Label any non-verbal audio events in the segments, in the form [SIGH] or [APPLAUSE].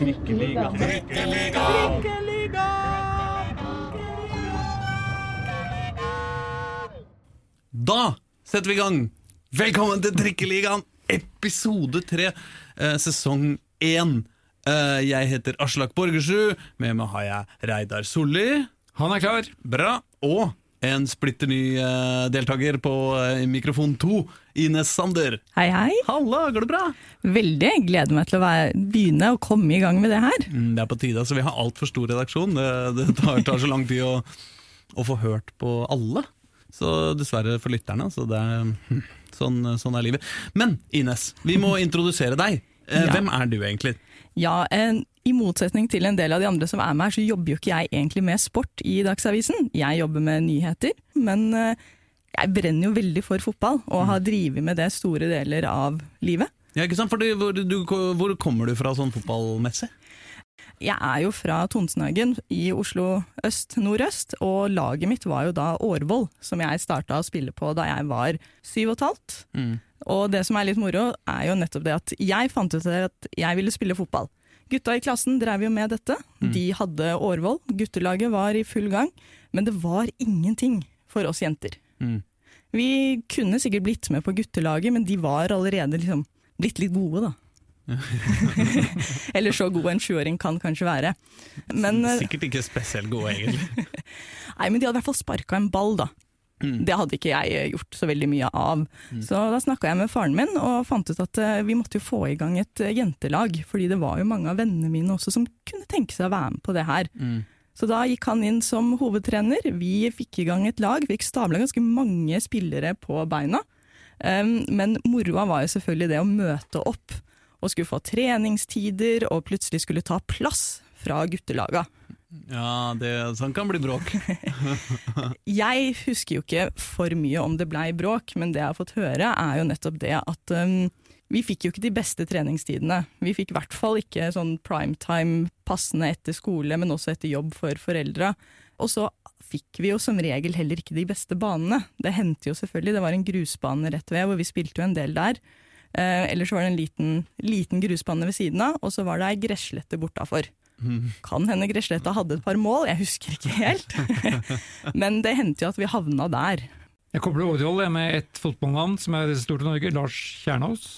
Trikkeliga. Da setter vi i gang! Velkommen til Trikkeligaen, episode tre, eh, sesong én. Eh, jeg heter Aslak Borgersrud, med meg har jeg Reidar Solli. Han er klar. Bra. Og en splitter ny eh, deltaker på eh, mikrofon to, Ines Sander. Hei, hei. Halla, går det bra? Veldig. Gleder meg til å være, begynne å komme i gang med det her. Mm, det er på tide. altså Vi har altfor stor redaksjon. Det, det tar, tar så lang tid å, å få hørt på alle. Så dessverre for lytterne. Så det er, hm, sånn, sånn er livet. Men Ines, vi må introdusere deg. Eh, Ja. Hvem er du egentlig? Ja, en, I motsetning til en del av de andre som er med her, så jobber jo ikke jeg egentlig med sport i Dagsavisen. Jeg jobber med nyheter, men eh, jeg brenner jo veldig for fotball, og har drevet med det store deler av livet. Ja, ikke sant? Fordi, hvor, du, hvor kommer du fra sånn fotballmessig? Jeg er jo fra Tonsenhagen i Oslo øst nordøst, og laget mitt var jo da Årvoll, som jeg starta å spille på da jeg var syv og et halvt. Mm. Og det som er litt moro, er jo nettopp det at jeg fant ut at jeg ville spille fotball. Gutta i klassen drev jo med dette. De hadde Årvoll, guttelaget var i full gang. Men det var ingenting for oss jenter. Mm. Vi kunne sikkert blitt med på guttelaget, men de var allerede liksom blitt litt gode, da. [LAUGHS] Eller så god en sjuåring kan kanskje være. Men, eh, Sikkert ikke spesielt gode, egentlig. [LAUGHS] nei, men de hadde i hvert fall sparka en ball, da. Mm. Det hadde ikke jeg gjort så veldig mye av. Så da snakka jeg med faren min og fant ut at eh, vi måtte jo få i gang et eh, jentelag. Fordi det var jo mange av vennene mine også som kunne tenke seg å være med på det her. Mm. Så da gikk han inn som hovedtrener. Vi fikk i gang et lag. Fikk stabla ganske mange spillere på beina. Um, men moroa var jo selvfølgelig det å møte opp og skulle få treningstider og plutselig skulle ta plass fra guttelaga. Ja, det, sånn kan bli bråk. [LAUGHS] Jeg husker jo ikke for mye om det blei bråk, men det jeg har fått høre er jo nettopp det at um, vi fikk jo ikke de beste treningstidene. Vi fikk i hvert fall ikke sånn primetime passende etter skole, men også etter jobb for foreldra. Og så fikk vi jo som regel heller ikke de beste banene. Det hendte jo selvfølgelig, det var en grusbane rett ved, hvor vi spilte jo en del der. Eh, eller så var det en liten, liten grusbane ved siden av, og så var det ei gresslette bortafor. Kan hende Gressletta hadde et par mål, jeg husker ikke helt. [LAUGHS] Men det hendte jo at vi havna der. Jeg kobler Årvoll med et fotballnavn som er stort i Norge, Lars Kjernås.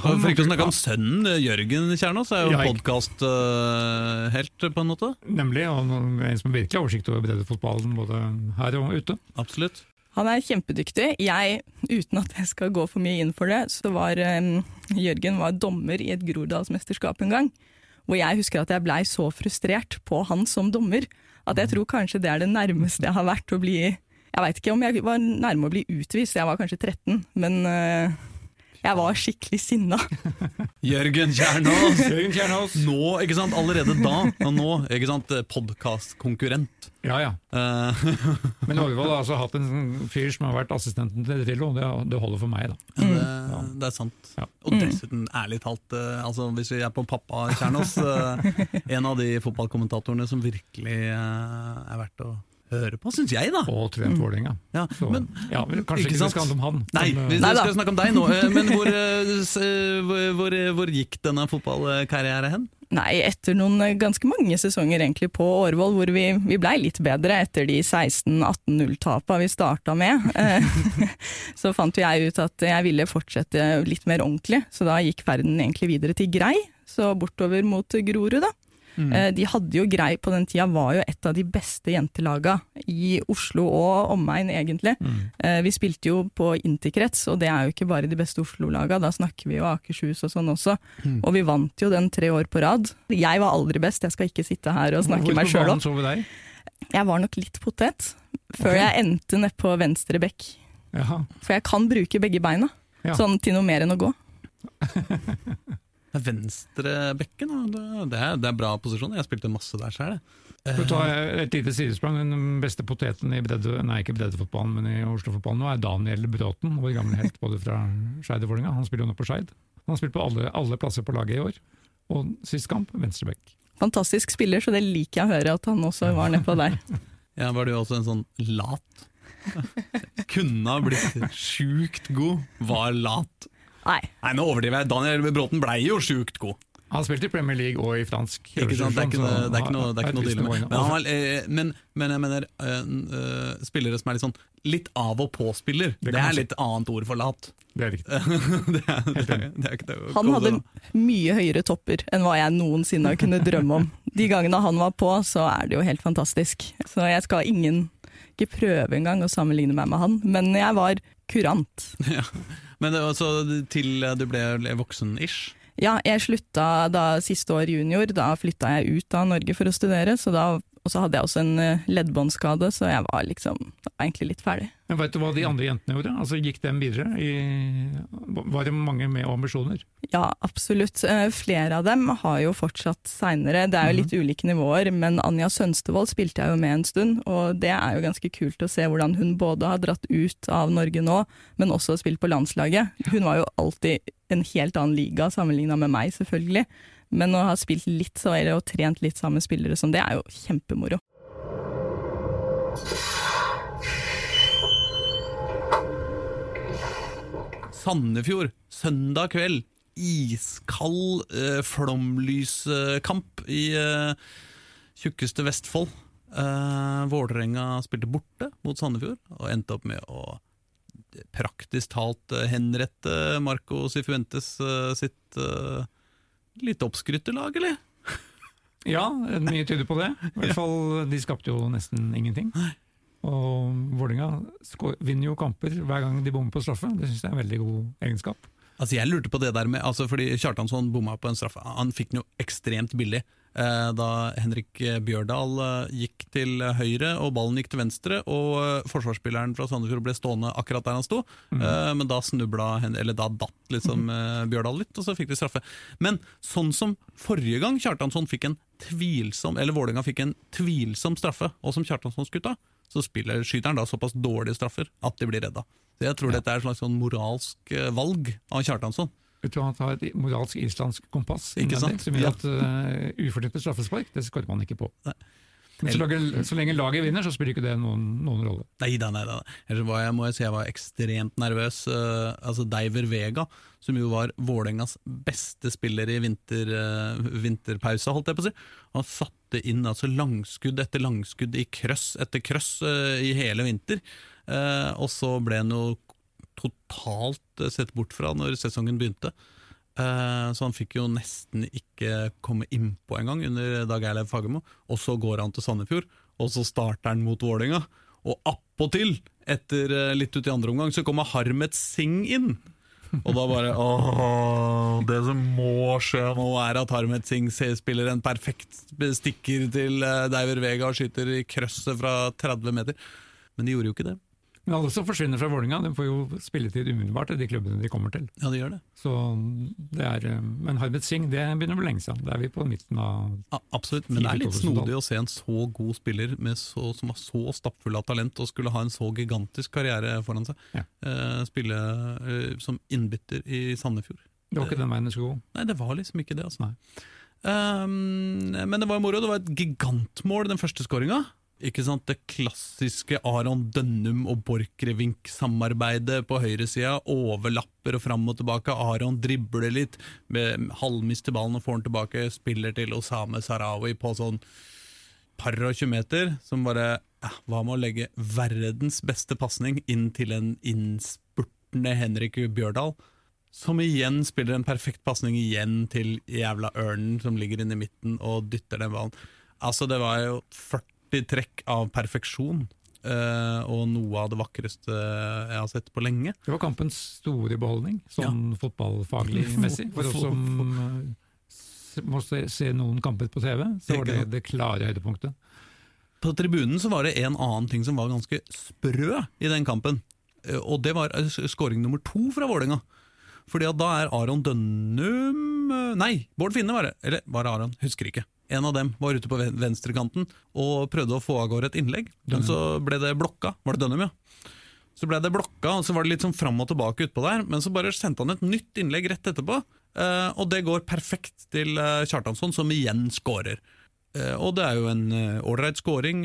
For ikke å snakke om sønnen eh, Jørgen Kjernås, er jo Ja, podkast-helt på en måte. Nemlig, og en som virkelig har oversikt over breddefotballen både her og ute. Absolutt. Han er kjempedyktig. Jeg, uten at jeg skal gå for mye inn for det, så var um, Jørgen var dommer i et Groruddalsmesterskap en gang. Hvor jeg husker at jeg blei så frustrert på han som dommer, at jeg tror kanskje det er det nærmeste jeg har vært å bli Jeg veit ikke om jeg var nærme å bli utvist, jeg var kanskje 13, men eh, jeg var skikkelig sinna. [LAUGHS] Jørgen Kjernås! Jørgen Kjernås. Nå, ikke sant, allerede da, og nå, ikke sant, podkastkonkurrent. Ja, ja. Uh, [LAUGHS] Men Årvoll har altså hatt en fyr som har vært assistenten til Drillo, det, det holder for meg, da. det, det er sant. Ja. Og dessuten, ærlig talt, eh, altså, hvis vi er på pappa Kjernås, eh, [LAUGHS] en av de fotballkommentatorene som virkelig eh, er verdt å høre på, syns jeg, da. Og trent Vålerenga. Ja, men, ja, kanskje ikke ikke, sant? skal handle om han. nei, vi eh, Nei da. skal snakke om deg nå. eh, Men hvor, eh, hvor, hvor, hvor gikk denne fotballkarrieren hen? Nei, etter noen ganske mange sesonger egentlig på Årvoll, hvor vi, vi blei litt bedre etter de 16-18-0-tapa vi starta med, [LAUGHS] så fant jeg ut at jeg ville fortsette litt mer ordentlig. Så da gikk ferden egentlig videre til Grei, så bortover mot Grorud, da. Eh, De hadde jo Grei på den tida, var jo et av de beste jentelaga i Oslo og omegn, egentlig. Mm. Vi spilte jo på interkrets, og det er jo ikke bare de beste Oslo-laga, da snakker vi jo Akershus og sånn også. Og vi vant jo den tre år på rad. Jeg var aldri best, jeg skal ikke sitte her og snakke hvor meg sjøl opp. Jeg var nok litt potet, før okay. jeg endte nedpå venstre bekk. Jaha. For jeg kan bruke begge beina, Ja. sånn til noe mer enn å gå. [LAUGHS] Det er Venstre bekken, det, er, det er bra posisjon. Jeg spilte masse der sjøl. For å ta et lite sidesprang, Den beste poteten i bredde, nei ikke breddefotballen, men i Oslo-fotballen nå er Daniel Bråten, vår gamle helt både fra Skeid og Vålerenga. Han spiller jo nå på Skeid. Han har spilt på alle, alle plasser på laget i år. Og sist kamp, venstrebekk. Fantastisk spiller, så det liker jeg å høre at han også var nedpå der. [LAUGHS] Ja, var du også en sånn lat? [LAUGHS] Kunne ha blitt sjukt god, var lat. Nei, Nei, nå overdriver jeg. Daniel Bråten blei jo sjukt god. Han spilte i Premier League og i fransk. Ikke sant? Det er ikke, noe- det er ikke noe, det er ikke noe å deale med. Men, han var, eh, men, men jeg mener eh, eh, spillere som er litt sånn litt av og på-spiller. Det Det, er litt annet ord for lat. [LAUGHS] Det er riktig. [LAUGHS] det, er, det, er, det er ikke det Han hadde mye høyere topper enn hva jeg noensinne kunne drømme om. De gangene han var på, så er det jo helt fantastisk. Så jeg skal ingen ikke prøve engang å sammenligne meg med han, men jeg var kurant. [LAUGHS] Ja. Men det var så til du ble voksen-ish? Ja, jeg slutta da siste år junior, da flytta jeg ut av Norge for å studere, så da, og så hadde jeg også en eh, leddbåndskade, så jeg var liksom var egentlig litt ferdig. Men Vet du hva de andre jentene gjorde? Altså Gikk dem videre? I, var det mange med ambisjoner? Ja, absolutt. Eh, Flere av dem har jo fortsatt seinere. Det er jo litt ulike nivåer, men Anja Sønstevold spilte jeg jo med en stund, og det er jo ganske kult å se hvordan hun både har dratt ut av Norge nå, men også spilt på landslaget. Hun var jo alltid en helt annen liga sammenligna med meg, selvfølgelig. Men å ha spilt litt eller og trent litt sammen med spillere som det, er jo kjempemoro. Sandefjord, søndag kveld. Iskald eh, flomlyskamp i eh, tjukkeste Vestfold. Eh, Vålerenga spilte borte mot Sandefjord og endte opp med å praktisk talt eh, henrette Marco Sifuentes eh, sitt eh, litt oppskrytte lag, eller? [LAUGHS] Ja, mye tyder på det. I hvert fall, De skapte jo nesten ingenting. Og Vålerenga vinner jo kamper hver gang de bommer på straffe. Det syns jeg er en veldig god egenskap. Altså Jeg lurte på det der med altså Fordi Kjartansson bomma på en straffe. Han fikk den jo ekstremt billig. Eh, da Henrik Bjørdal eh, gikk til høyre og ballen gikk til venstre, og eh, forsvarsspilleren fra Sandefjord ble stående akkurat der han sto. Mm. men da snubla Eller da datt liksom eh, Bjørdal litt, og så fikk de straffe. Men sånn som forrige gang Kjartansson fikk en tvilsom Eller Vålerenga fikk en tvilsom straffe, og som Kjartansson skulle ta, så spiller skyter han da såpass dårlige straffer at de blir redda. Så jeg tror dette er et slags sånn moralsk valg av Kjartansson. Jeg tror han har et moralsk islandsk kompass innvendig, som gjør at uh, ufortjente straffespark det skårer man ikke på. Nei. Men så lenge, så lenge laget vinner, så spiller ikke det noen, noen rolle. Nei da, nei da. Ellers var jeg, må jeg si jeg var ekstremt nervøs. Uh, altså Deiver Vega, som jo var Vålerengas beste spiller i vinter, uh, vinterpausa, holdt jeg på å si. Han satte inn altså langskudd etter langskudd i krøss etter krøss uh, i hele vinter. Eh, og så ble han jo totalt eh, sett bort fra når sesongen begynte. Eh, Så han fikk jo nesten ikke komme innpå engang under Dag Eilev Fagermo. Og så går han til Sandefjord, og så starter han mot Vålerenga. Og appåtil, etter eh, litt ut i andre omgang, så kommer Harmet Singh inn. Og da bare åh, Det som må skje nå, er at Harmet Singh spiller en perfekt stikker til Deiver Vega og skyter i krøsset fra 30 meter. Men de gjorde jo ikke det. Men alle som forsvinner fra Vålerenga, de får jo spilletid umiddelbart i de klubbene de kommer til. Ja, de gjør det. Så det er, eh, men Harbet Singh det begynner bli lenge siden. Da er vi på midten av Ja, absolutt, men det er litt snodig å se en så god spiller med så, som var så stappfull av talent og skulle ha en så gigantisk karriere foran seg. Ja. Eh, spille eh, som innbytter i Sandefjord. Det var ikke den veien det skulle gå. Nei, det var liksom ikke det. Altså. Nei. Um, men det var jo moro. Det var et gigantmål, den første skåringa. Ikke sant? Det klassiske Aron Dønnum og Borchgrevink-samarbeidet på høyresida. Overlapper og fram og tilbake. Aron dribler litt, med- halvmister ballen og får den tilbake. Spiller til Osame Sarawi på sånn par og 20 meter, som bare ja, Hva med å legge verdens beste pasning inn til en innspurtende Henrik Bjørdal? Som igjen spiller en perfekt pasning igjen til jævla ørnen som ligger inne i midten og dytter den ballen. Altså, det var jo 40 trekk av perfeksjon. Uh, og noe av det vakreste jeg har sett på lenge. Det var kampens store beholdning, sånn fotballfaglig [LAUGHS] messig. For oss som uh, må se, se noen kamper på TV, så var det det klare høydepunktet. På tribunen så var det en annen ting som var ganske sprø i den kampen. Uh, Og det var scoring nummer to fra Vålerenga. Fordi at da er Aron Dønnum eh, Nei, Bård Finne var det. Eller var det Aron? Husker ikke. En av dem var ute på venstrekanten og prøvde å få av gårde et innlegg. Men så ble det blokka. Var det Dønnum, ja? Så ble det blokka, og så var det litt sånn fram og tilbake utpå der. Men så bare sendte han et nytt innlegg rett etterpå, eh, og det går perfekt til eh, Kjartansson, som igjen skårer. Og det er jo en ålreit scoring,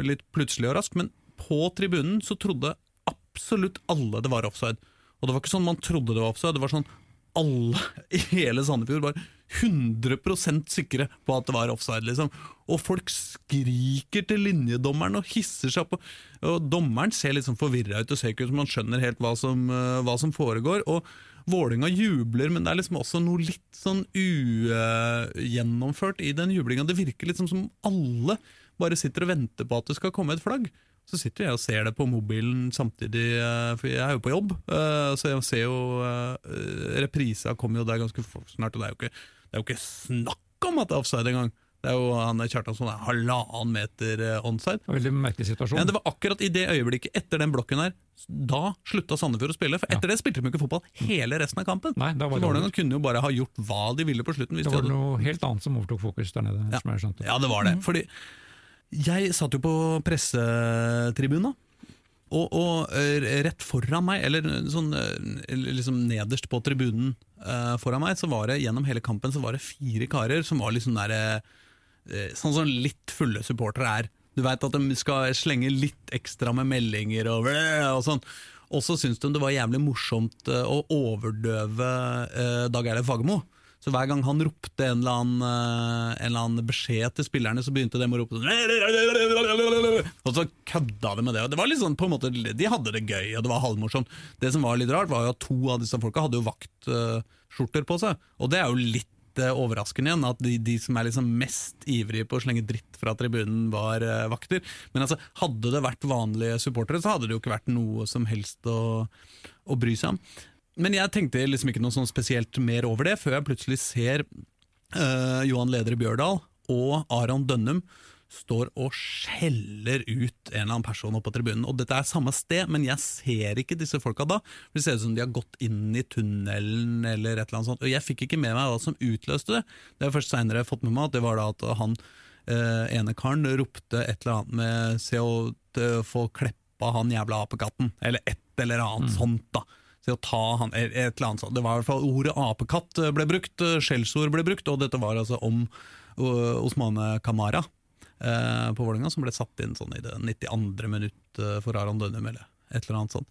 litt plutselig og rask, men på tribunen så trodde absolutt alle det var offside. Og det var ikke sånn man trodde det var offside, det var sånn alle [LAUGHS] i hele Sandefjord var 100% sikre på at det var offside, liksom. Og folk skriker til linjedommeren og hisser seg opp. Og dommeren ser litt sånn forvirra ut og ser ikke ut som han skjønner helt hva som, uh, hva som foregår. Og Vålinga jubler, men det er liksom også noe litt sånn ugjennomført i den jublinga. Det virker liksom som alle bare sitter og venter på at det skal komme et flagg. Så sitter jeg og ser det på mobilen samtidig, eh, for jeg er jo på jobb. eh, Så jeg ser jo eh, Reprisa kommer jo der ganske snart, og det er jo ikke, er jo ikke snakk om at det er offside engang. Det er jo han Kjartansson er halvannen meter onside. Det var Veldig merkelig situasjon. Ja, det var akkurat i det øyeblikket, etter den blokken her, da slutta Sandefjord å spille. For etter det spilte de ikke fotball hele resten av kampen. Nei, Så Vålerenga kunne jo bare ha gjort hva de ville på slutten. Det de var hadde... noe helt annet som overtok fokus der nede. Ja. Ja, det var det. Fordi jeg satt jo på pressetribunen, og, og eh, rett foran meg, eller sånn eh, liksom nederst på tribunen uh, foran meg, så var det gjennom hele kampen så var det fire karer som var liksom der, uh, sånn som litt fulle supportere er. Du veit at de skal slenge litt ekstra med meldinger og, og sånn. Og så syntes de det var jævlig morsomt å overdøve uh, Dag Erlend Fagermo. Så hver gang han ropte en eller, annen, eh, en eller annen beskjed til spillerne, så begynte de å rope sånn Og så kødda de med det. Og det var litt sånn, på en måte, De hadde det gøy, og det var halvmorsomt. Det som var litt rart, var jo at to av disse folka hadde jo vaktskjorter på seg. Og det er jo litt eh, overraskende igjen, at de, de som er liksom mest ivrige på å slenge dritt fra tribunen, var eh, vakter. Men altså, hadde det vært vanlige supportere, så hadde det jo ikke vært noe som helst å, å bry seg om. Men jeg tenkte liksom ikke noe sånn spesielt mer over det, før jeg plutselig ser uh, Johan Ledre Bjørdal og Aron Dønnum står og skjeller ut en eller annen person oppe på tribunen. Og dette er samme sted, men jeg ser ikke disse folka da. Det ser ut som de har gått inn i tunnelen eller et eller annet sånt. Og jeg fikk ikke med meg hva som utløste det. Det har jeg først seinere fått med meg at det var da at han eh, ene karen ropte et eller annet med Se å få kleppa han jævla apekatten, eller et eller annet sånt, da. Se å ta han, et eller annet sånt. Det var i hvert fall Ordet apekatt ble brukt, eh, skjellsord ble brukt, og dette var altså om uh, Osmane Kamara eh, på Vålerenga, som ble satt inn sånn i det 92. minutt eh, for Aron Dønum, eller et eller annet sånt.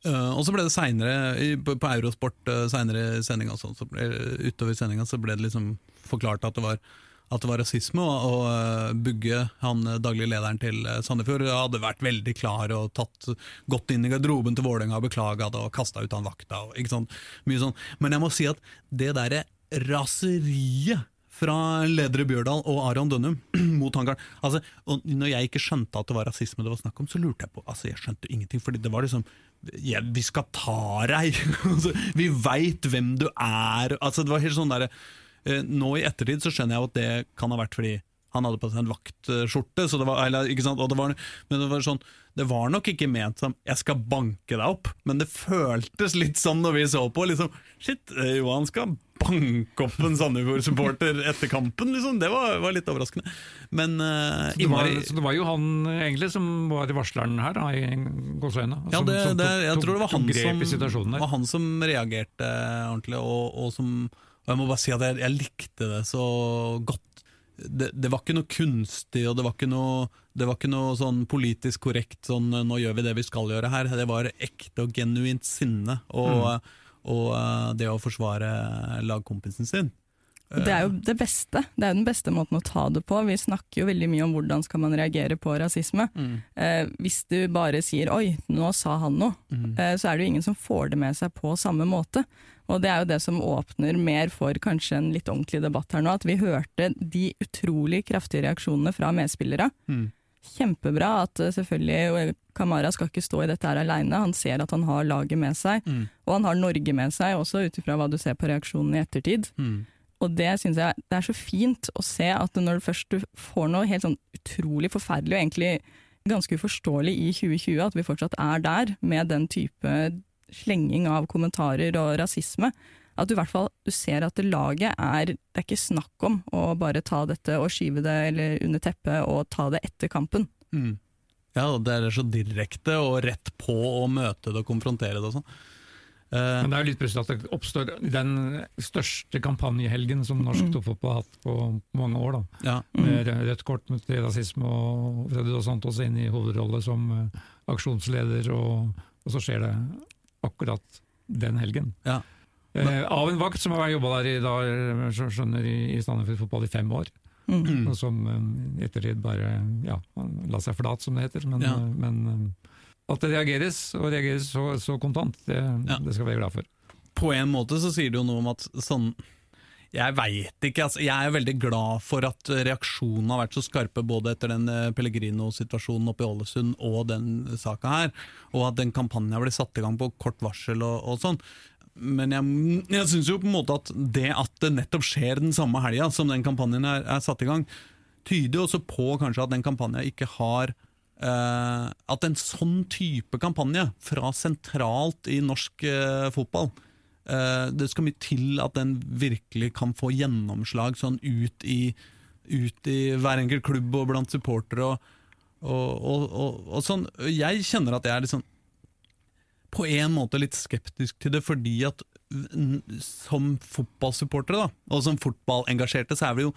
Uh, og så ble det seinere, på, Eurosport uh, seinere sånn, så utover sendinga, så ble det liksom forklart at det var at det var rasisme, og, og eh, Bugge, han eh, daglig lederen til eh, Sandefjord, hadde vært veldig klar og tatt godt inn i garderoben til Vålerenga og beklaga det og kasta ut han vakta. Og, ikke sant? Mye sånn. Men jeg må si at det derre raseriet fra ledere Bjørdal og Aron Dønnum [CLEARS THROAT] mot han altså, Når jeg ikke skjønte at det var rasisme det var snakk om, så lurte jeg på altså Jeg skjønte ingenting, fordi det var liksom ja, Vi skal ta deg! [LAUGHS] Altså, vi veit hvem du er! Altså, det var helt sånn der, eh, Nå i ettertid så skjønner jeg jo at det kan ha vært fordi han hadde på seg en vaktskjorte, så det var, eller, ikke sant? Og det var, men det var sånn Det var nok ikke ment som 'jeg skal banke deg opp', men det føltes litt sånn når vi så på. liksom, Shit, eh, Johan skal banke opp en Sandefjord-supporter etter kampen, liksom. Det var, var litt overraskende. Men uh, Så det, var, så det var jo han eh, egentlig som var varsleren her, da, i gåseøyne. ja, det, som det, jeg tror det var han som, var han som reagerte ordentlig, og, og som og jeg må bare si at jeg, jeg likte det så godt. Det, det var ikke noe kunstig, og det var ikke noe, det var ikke noe sånn politisk korrekt sånn 'nå gjør vi det vi skal gjøre her'. Det var ekte og genuint sinne, og, og og det å forsvare lagkompisen sin. Det er jo det beste. Det er jo den beste måten å ta det på. Vi snakker jo veldig mye om hvordan skal man reagere på rasisme. Eh, hvis du bare sier 'oi, nå sa han noe', eh, så er det jo ingen som får det med seg på samme måte. Og det er jo det som åpner mer for kanskje en litt ordentlig debatt her nå, at vi hørte de utrolig kraftige reaksjonene fra medspillere. Mm. Kjempebra at eh, selvfølgelig og Kamara skal ikke stå i dette her aleine. Han ser at han har laget med seg, Mm. og han har Norge med seg, også ut ifra hva du ser på reaksjonene i ettertid. Mm. Og det syns jeg det er så fint å se at når du først får noe helt sånn utrolig forferdelig, og egentlig ganske uforståelig i 2020, at vi fortsatt er der med den type slenging av kommentarer og rasisme, at du i hvert fall du ser at det laget er Det er ikke snakk om å bare ta dette og skyve det eller under teppet og ta det etter kampen. Mm. Ja, det er så direkte og rett på å møte det og konfrontere det og sånn. Eh, Men det er jo litt plutselig at det oppstår den største kampanjehelgen som norsk Mm. toppfotball har hatt på mange år. da. ja. Med rødt kort mot rasisme og Freddy Dos Santos inn i hovedrolle som eh, aksjonsleder, og, og så skjer det akkurat den helgen. Ja. Eh, av en vakt som har jobba der i, da, skjø- skjønner, i, i Sandefjord fotball i fem år. Mm. Og som eh, ettertid bare ja, la seg flat, som det heter. Men, Ja. eh, men eh, at det reageres, og reageres så, så kontant, det, det skal vi være glad for. På en måte så sier det jo noe om at sånn Jeg veit ikke, altså. Jeg er veldig glad for at reaksjonene har vært så skarpe både etter den eh, Pellegrino-situasjonen oppe i Ålesund og den saka her, og at den kampanjen ble satt i gang på kort varsel og, og sånn. Men jeg, jeg syns jo på en måte at det at det nettopp skjer den samme helga som den kampanjen er, er satt i gang, tyder jo også på kanskje at den kampanjen ikke har eh, At en sånn type kampanje fra sentralt i norsk eh, fotball Det skal mye til at den virkelig kan få gjennomslag sånn ut i, ut i hver enkelt klubb og blant supportere. Og, og, og, og, sånn. Jeg kjenner at jeg er sånn på en måte litt skeptisk til det, fordi at som fotballsupportere, da, og som fotballengasjerte, så er, jo,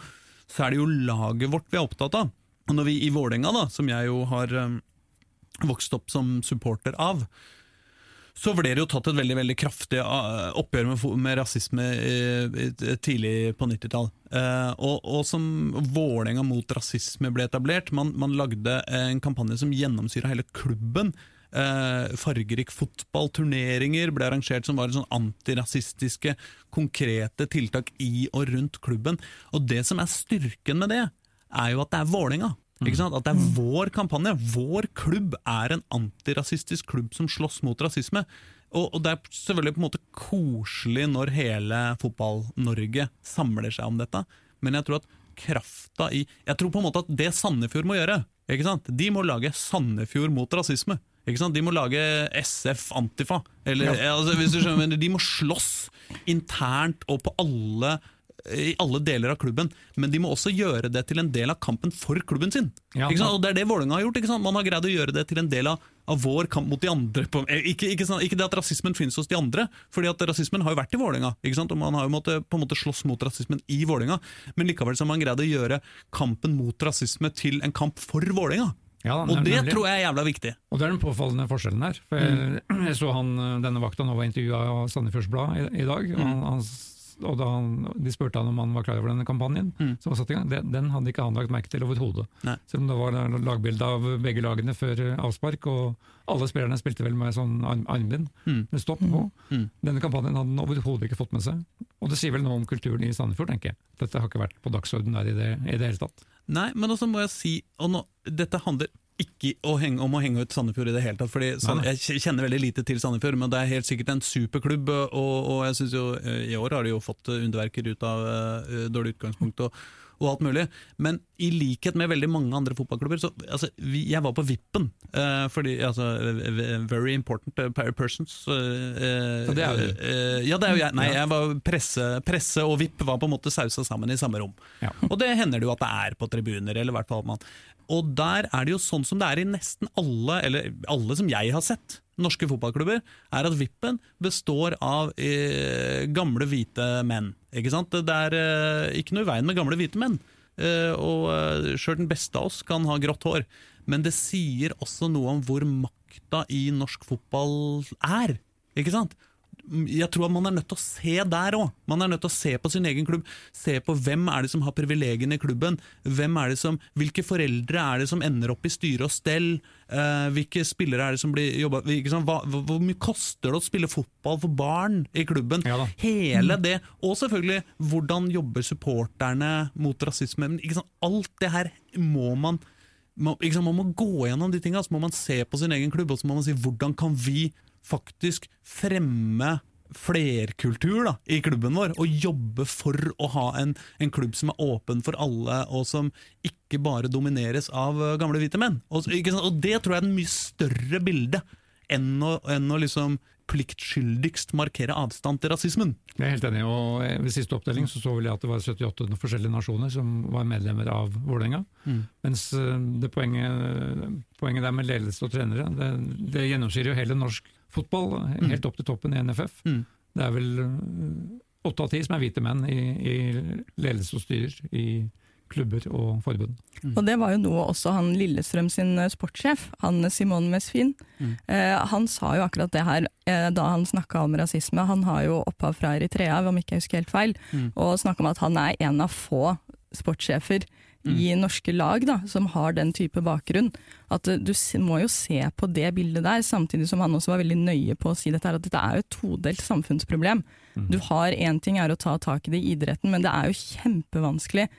så er det jo laget vårt vi er opptatt av. Og når vi i Vålerenga, som jeg jo har um, vokst opp som supporter av, så ble det jo tatt et veldig veldig kraftig uh, oppgjør med, med rasisme eh, eh, tidlig på 90-tall. Eh, og, og som Vålerenga mot rasisme ble etablert, man, man lagde en kampanje som gjennomsyra hele klubben. Eh, fargerik fotball, turneringer ble arrangert som var sånn antirasistiske, konkrete tiltak i og rundt klubben. Og det som er styrken med det, er jo at det er Vålerenga. Sant? At det er vår kampanje. Vår klubb er en antirasistisk klubb som slåss mot rasisme. Og, og det er selvfølgelig på en måte koselig når hele Fotball-Norge samler seg om dette, men jeg tror at krafta i Jeg tror på en måte at det Sandefjord må gjøre, de må lage Sandefjord mot rasisme. De må lage SF Antifa. Eller, altså, hvis du skjønner, de må slåss internt og på alle i alle deler av klubben, men de må også gjøre det til en del av kampen for klubben sin. Ja, ikke sant? Og Det er det Vålerenga har gjort. ikke sant? Man har greid å gjøre det til en del av, av vår kamp mot de andre. På, eh, ikke, ikke, sant? ikke det at rasismen finnes hos de andre, fordi at rasismen har jo vært i Vålerenga. ikke sant? Og Man har jo måtte, på en måte slåss mot rasismen i Vålerenga, men likevel så har man greid å gjøre kampen mot rasisme til en kamp for Vålerenga. Ja, Og det nemlig. tror jeg er jævla viktig. Og det er den påfallende forskjellen her. For jeg, [CLEARS THROAT] jeg så han, denne vakta nå var intervjua av Sandefjords Blad i, i dag. Og, han, han, s- og da han, De spurte han om han var klar over denne kampanjen Mm. som var satt i gang. Den, den hadde ikke han lagt merke til overhodet. Selv om det var lagbilde av begge lagene før avspark, og alle spillerne spilte vel med sånn arm, armbind Mm. med stopp på. Mm. Denne kampanjen hadde han overhodet ikke fått med seg. Og det sier vel noe om kulturen i Sandefjord, tenker jeg. Dette har ikke vært på dagsordenen der i det, i det hele tatt. Nei, men også må jeg si og nå, Dette handler ikke å henge, om å henge ut Sandefjord i det hele tatt. Fordi Sand, Jeg kjenner veldig lite til Sandefjord, men det er helt sikkert en superklubb. Og, og jeg synes jo eh, I år har de jo fått eh, underverker ut av uh, dårlig utgangspunkt og, og alt mulig. Men i likhet med veldig mange andre fotballklubber så, altså, vi, Jeg var på vippen. Uh, fordi altså, Very important eh, persons. Uh, Så det er jo du. Uh, ja, det er jo jeg. Nei, jeg var presse, presse og VIP var på en måte sausa sammen i samme rom. Ja. Og det hender det jo at det er på tribuner, eller i hvert fall man Og der er det jo sånn som det er i nesten alle, eller alle som jeg har sett, norske fotballklubber, er at vippen består av eh, gamle hvite menn. Ikke sant? Det er eh, ikke noe i veien med gamle hvite menn. Eh, og eh, sjøl den beste av oss kan ha grått hår. Men det sier også noe om hvor makta i norsk fotball er. Ikke sant? Jeg tror at man er nødt til å se der òg. Man er nødt til å se på sin egen klubb. Se på hvem er det som har privilegiene i klubben. Hvem er det som, Hvilke foreldre er det som ender opp i styre og stell? Uh, hvilke spillere er det som blir jobba hvor mye koster det å spille fotball for barn i klubben? Ja. Hele det. Og selvfølgelig, hvordan jobber supporterne mot rasisme? Alt det her må man sant, Man må gå gjennom de tinga, så må man se på sin egen klubb og så må man si hvordan kan vi faktisk fremme flerkultur da, i klubben vår, og jobbe for å ha en, en klubb som er åpen for alle, og som ikke bare domineres av eh, gamle hvite menn. Og, og det tror jeg er en mye større bilde enn å, enn å liksom pliktskyldigst markere avstand til rasismen. Jeg er helt enig, og Ved siste oppdeling så, så vel jeg at det var 78 forskjellige nasjoner som var medlemmer av Vålerenga. Mm. Mens eh, det poenget, poenget der med ledelse og trenere, det, det gjennomsyrer jo hele norsk fotball, helt opp til toppen i NFF. Mm. Det er vel eh, åtte av ti som er hvite menn i, i ledelse og styrer i klubber og forbund. Og det var jo noe også han Lillestrøm sin eh, sportssjef, han Simon Mesfin, Mm. eh, han sa jo akkurat det her eh, da han snakka om rasisme. Han har jo opphav fra Eritrea, om ikke jeg husker helt feil, Mm. og snakka om at han er en av få sportssjefer i norske lag da, som har den type bakgrunn. At eh, du må jo se på det bildet der, samtidig som han også var veldig nøye på å si dette her, at dette er jo et todelt samfunnsproblem. Du har én ting er å ta tak i det i idretten, men det er jo kjempevanskelig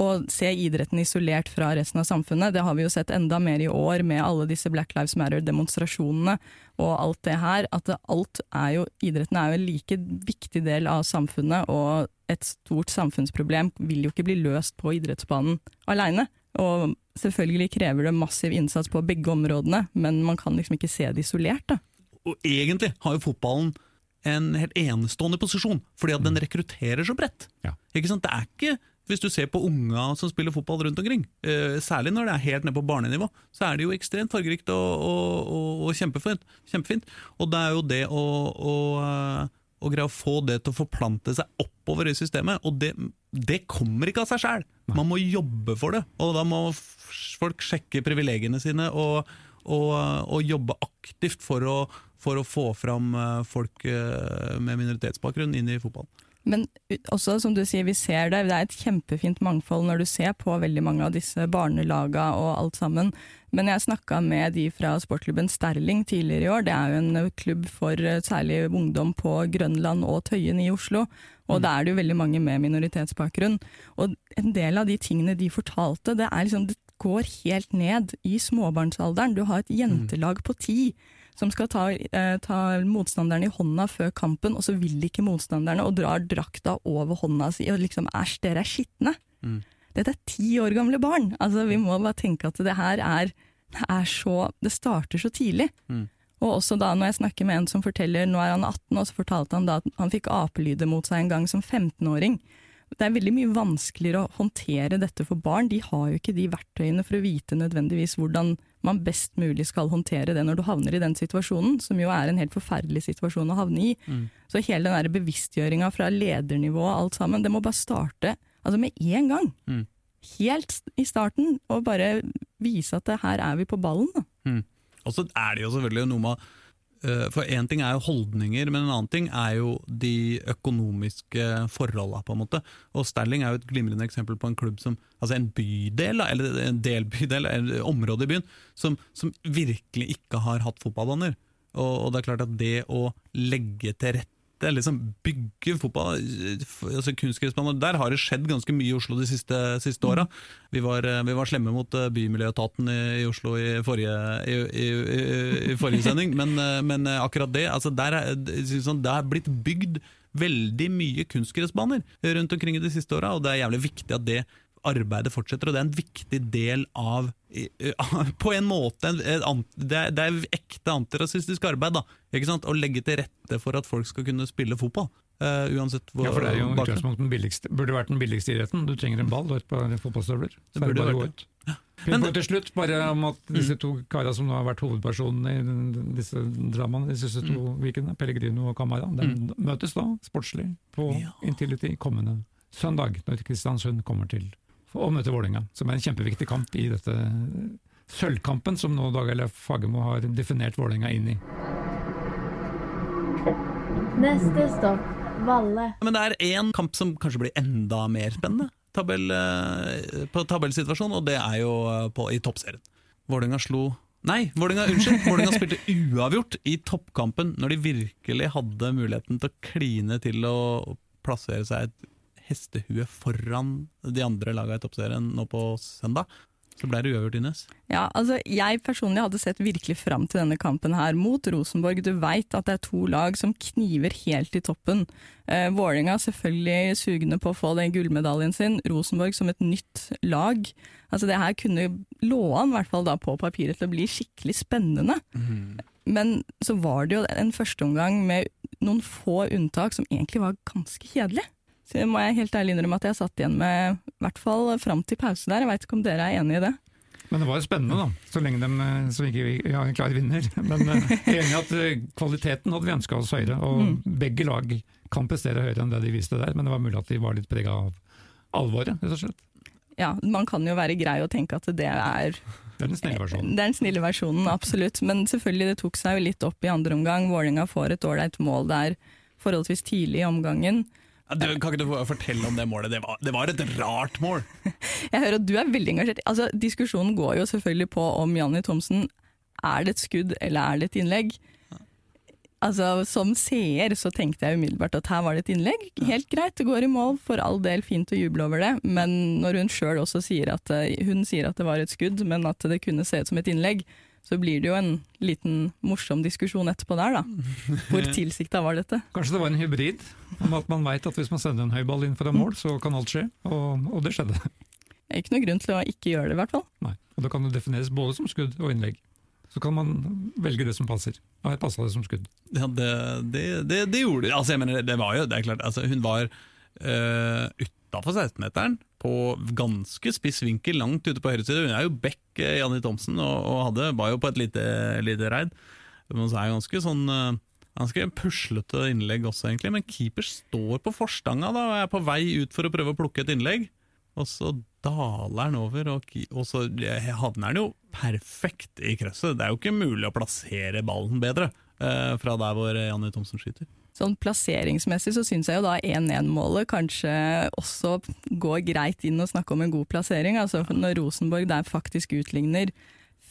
å se idretten isolert fra resten av samfunnet. Det har vi jo sett enda mer i år med alle disse Black Lives Matter-demonstrasjonene og alt det her. At alt er jo, idretten er jo en like viktig del av samfunnet, og et stort samfunnsproblem vil jo ikke bli løst på idrettsbanen aleine. Og selvfølgelig krever det massiv innsats på begge områdene, men man kan liksom ikke se det isolert. da. Og egentlig har jo fotballen en helt enestående posisjon, fordi at den rekrutterer så bredt. Ja. Ikke sant? Det er ikke, Hvis du ser på unga som spiller fotball rundt omkring, uh, særlig når det er helt ned på barnenivå, så er det jo ekstremt fargerikt og, og, og, og kjempefint, kjempefint. Og det er jo det å, å, eh, å greie å få det til å forplante seg oppover i systemet, og det, det kommer ikke av seg sjæl. Man må jobbe for det, og da må folk sjekke privilegiene sine og, og, og jobbe aktivt for å, for å få fram eh, folk eh, med minoritetsbakgrunn inn i fotballen. Men også, som du sier, vi ser det. Det er et kjempefint mangfold når du ser på veldig mange av disse barnelaga og alt sammen. Men jeg snakka med de fra sportklubben Sterling tidligere i år. Det er jo en klubb for eh, særlig ungdom på Grønland og Tøyen i Oslo. Og da er det jo veldig mange med minoritetsbakgrunn. Og en del av de tingene de fortalte, det er liksom det går helt ned i småbarnsalderen. Du har et jentelag på ti som skal ta, eh, ta motstanderen i hånda før kampen, og så vil ikke motstanderne og drar drakta over hånda si og liksom æsj, dere er skitne. Mm. Dette er ti år gamle barn. Altså, vi må bare tenke at det her er, er så Det starter så tidlig. Mm. Og også da når jeg snakker med en som forteller, nå er han 18, og så fortalte han da at han fikk apelyder mot seg en gang som 15-åring. Det er veldig mye vanskeligere å håndtere dette for barn. De har jo ikke de verktøyene for å vite nødvendigvis hvordan man best mulig skal håndtere det når du havner i den situasjonen, som jo er en helt forferdelig situasjon å havne i. Mm. Så hele den bevisstgjøringa fra ledernivå og alt sammen, det må bare starte altså med én gang. Mm. Helt i starten, og bare vise at det, her er vi på ballen. Mm. Og så er det jo selvfølgelig noe med For én ting er jo holdninger, men en annen ting er jo de økonomiske forholda, på en måte. Og Sterling er jo et glimrende eksempel på en klubb som Altså en bydel, eller en delbydel, eller et område i byen, som, som virkelig ikke har hatt fotballbaner. Og, og det er klart at det å legge til rette liksom bygge fotball altså kunstgressbaner, Der har det skjedd ganske mye i Oslo de siste, siste åra. Vi, eh, vi var slemme mot eh, Bymiljøetaten i, i Oslo i forrige, i, i, forrige sending, men, eh, men eh, akkurat det altså der er, er sånn, Det er blitt bygd veldig mye kunstgressbaner rundt omkring i de siste åra, og det er jævlig viktig at det arbeidet fortsetter, og det er en viktig del av [LAUGHS] På en måte det, er, ekte antirasistisk arbeid, da. Ikke sant? Å legge til rette for at folk skal kunne spille fotball. Uh, uansett hvor Ja, for det er jo utgangspunktet den billigste, burde vært den billigste idretten. Du trenger en ball og et par fotballstøvler. Så Det burde bare å gå vært ut. Men Men til slutt, bare om at disse to karene som har vært hovedpersonene i disse dramaene de siste to ukene, Pellegrino og Camara, de møtes da sportslig på Ja. Intility kommende søndag, når Kristiansund kommer til å møte Vålerenga, som er en kjempeviktig kamp i dette sølvkampen som nå Dag Eilif Fagermo har definert Vålerenga inn i. Neste stopp Valle. Men det er én kamp som kanskje blir enda mer spennende tabell, eh, på tabellsituasjonen, og det er jo eh, på, i toppserien. Vålerenga slo Nei, Vålinga, unnskyld! Vålerenga spilte uavgjort i toppkampen når de virkelig hadde muligheten til å kline til å plassere seg et hestehue foran de andre lagene i toppserien nå på søndag. Så ble det uavgjort, Ines. Ja, altså Jeg personlig hadde sett virkelig fram til denne kampen her mot Rosenborg. Du veit at det er to lag som kniver helt i toppen. Eh, Vålerenga selvfølgelig sugende på å få den gullmedaljen sin. Rosenborg som et nytt lag. Altså Det her kunne lå an, i hvert fall da på papiret, til å bli skikkelig spennende. Men så var det jo en førsteomgang med noen få unntak som egentlig var ganske kjedelig. Så må jeg helt ærlig innrømme at jeg satt igjen med, i hvert fall fram til pause der. Jeg veit ikke om dere er enig i det? Men det var jo spennende, da, så lenge de eh, så ikke vi har en klar vinner. [LAUGHS] Men eh, jeg er enig i at eh, kvaliteten hadde vi ønska oss høyere, og begge lag kan prestere høyere enn det de viste der. Men det var mulig at de var litt prega av alvoret, rett og slett. ja, man kan jo være grei og tenke at det er Det er den snille versjonen. [LAUGHS] Det er den snille versjonen, absolutt. Men selvfølgelig, det tok seg jo litt opp i andre omgang. Vålerenga får et ålreit mål der forholdsvis tidlig i omgangen. Du, kan ikke du fortelle om det målet? Det var, det var et rart mål! [LAUGHS] Jeg hører at du er veldig engasjert. Altså, diskusjonen går jo selvfølgelig på om Janni Thomsen er det et skudd eller er det et innlegg. Altså, Som seer så tenkte jeg umiddelbart at her var det et innlegg. Helt greit, det går i mål, for all del fint å juble over det. Men når hun sjøl også sier at eh, hun sier at det var et skudd, men at det kunne se ut som et innlegg, så blir det jo en liten morsom diskusjon etterpå der, da. Hvor [LAUGHS] tilsikta var dette? Kanskje det var en hybrid, om at man veit at hvis man sender en høyball inn fra mål, så kan alt skje. Og, og det skjedde. Det er ikke noe grunn til å ikke gjøre det, i hvert fall. Nei. Og da kan det defineres både som skudd og innlegg. Så kan man velge det som passer. Og her passa det som skudd. Ja, det, det, det, det gjorde det. Altså, jeg mener, det var jo, det er klart, altså, Hun var øh, utafor 16-meteren, på ganske spiss vinkel, langt ute på høyre side. Hun er jo back, uh, Janni Thomsen, og, og hadde, var jo på et lite, lite reid. Men så er jo ganske sånn uh, Ganske puslete innlegg også, egentlig. Men keeper står på forstanga da, og er på vei ut for å prøve å plukke et innlegg. Og så daler han over, og, og så havner han jo perfekt i krøsset. Det er jo ikke mulig å plassere ballen bedre eh, fra der hvor Janne Thomsen skyter. Sånn Plasseringsmessig så syns jeg jo da 1-1-målet kanskje også går greit inn og snakke om en god plassering. Altså Når Rosenborg der faktisk utligner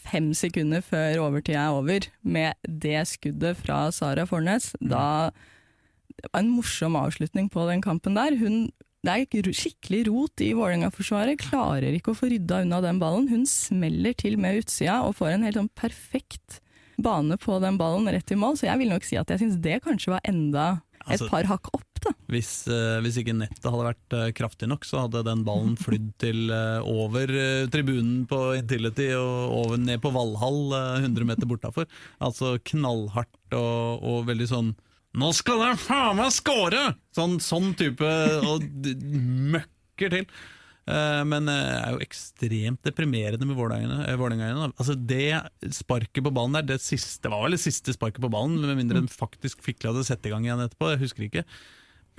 fem sekunder før overtida er over, med det skuddet fra Sara Fornes, da Det var en morsom avslutning på den kampen der. Hun det er skikkelig rot i Vålerenga-forsvaret. Klarer ikke å få rydda unna den ballen. Hun smeller til med utsida og får en helt sånn perfekt bane på den ballen rett i mål. Så jeg vil nok si at jeg syns det kanskje var enda et Altså- par hakk opp, da. Hvis, uh, hvis ikke nettet hadde vært uh, kraftig nok, så hadde den ballen [LAUGHS] flydd til uh, over tribunen på Intility og over, ned på Valhall, eh, 100 meter bortafor. Altså knallhardt og, og veldig sånn Nå skal jeg faen meg score! Sånn, sånn type og møkker til. Eh, Men det er jo ekstremt deprimerende med Vålerenga. eh, Altså Det sparket på ballen der, det siste var vel det siste sparket på ballen, med mindre den faktisk fikk hadde sette i gang igjen etterpå. Jeg husker ikke.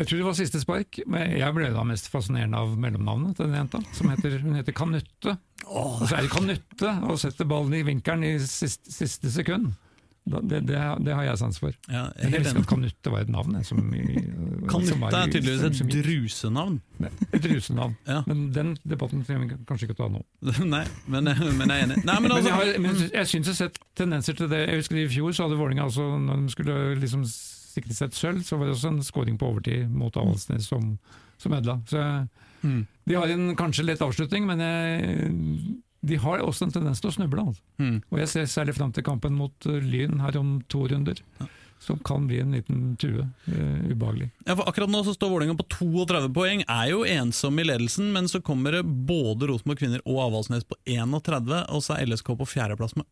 Jeg tror det var siste spark, men jeg ble da mest fascinerende av mellomnavnet til den jenta. Som heter, hun heter Kanutte. Og så er det Kanutte og setter ballen i vinkelen i siste, siste sekund. Det, det, det har jeg sans for. Ja, jeg er Jeg at Kanutte var et navn. jeg, Som, som Kanutte var er tydeligvis et som drusenavn. Et drusenavn. Ja. Men den debatten trenger vi kanskje ikke å ta nå. [LAUGHS] Nei, men, men jeg er enig. Nei, men Men, altså, jeg, har, men jeg syns jeg har sett tendenser til det. Jeg husker I fjor så hadde Vålerenga altså, når de skulle liksom sikre seg et sølv, så var det også en scoring på overtid mot Avaldsnes som, som ødela. Så Mm. De har en kanskje lett avslutning, men jeg, de har også en tendens til å snuble. Altså. Mm. Og jeg ser særlig fram til kampen mot uh, Lyn her om to runder. Som kan bli en liten tue. Uh, ubehagelig. Ja, for akkurat nå så står Vålerenga på 32 poeng, er jo ensom i ledelsen, men så kommer det både Rosenborg kvinner og Avaldsnes på 31, og så er LSK på fjerdeplass med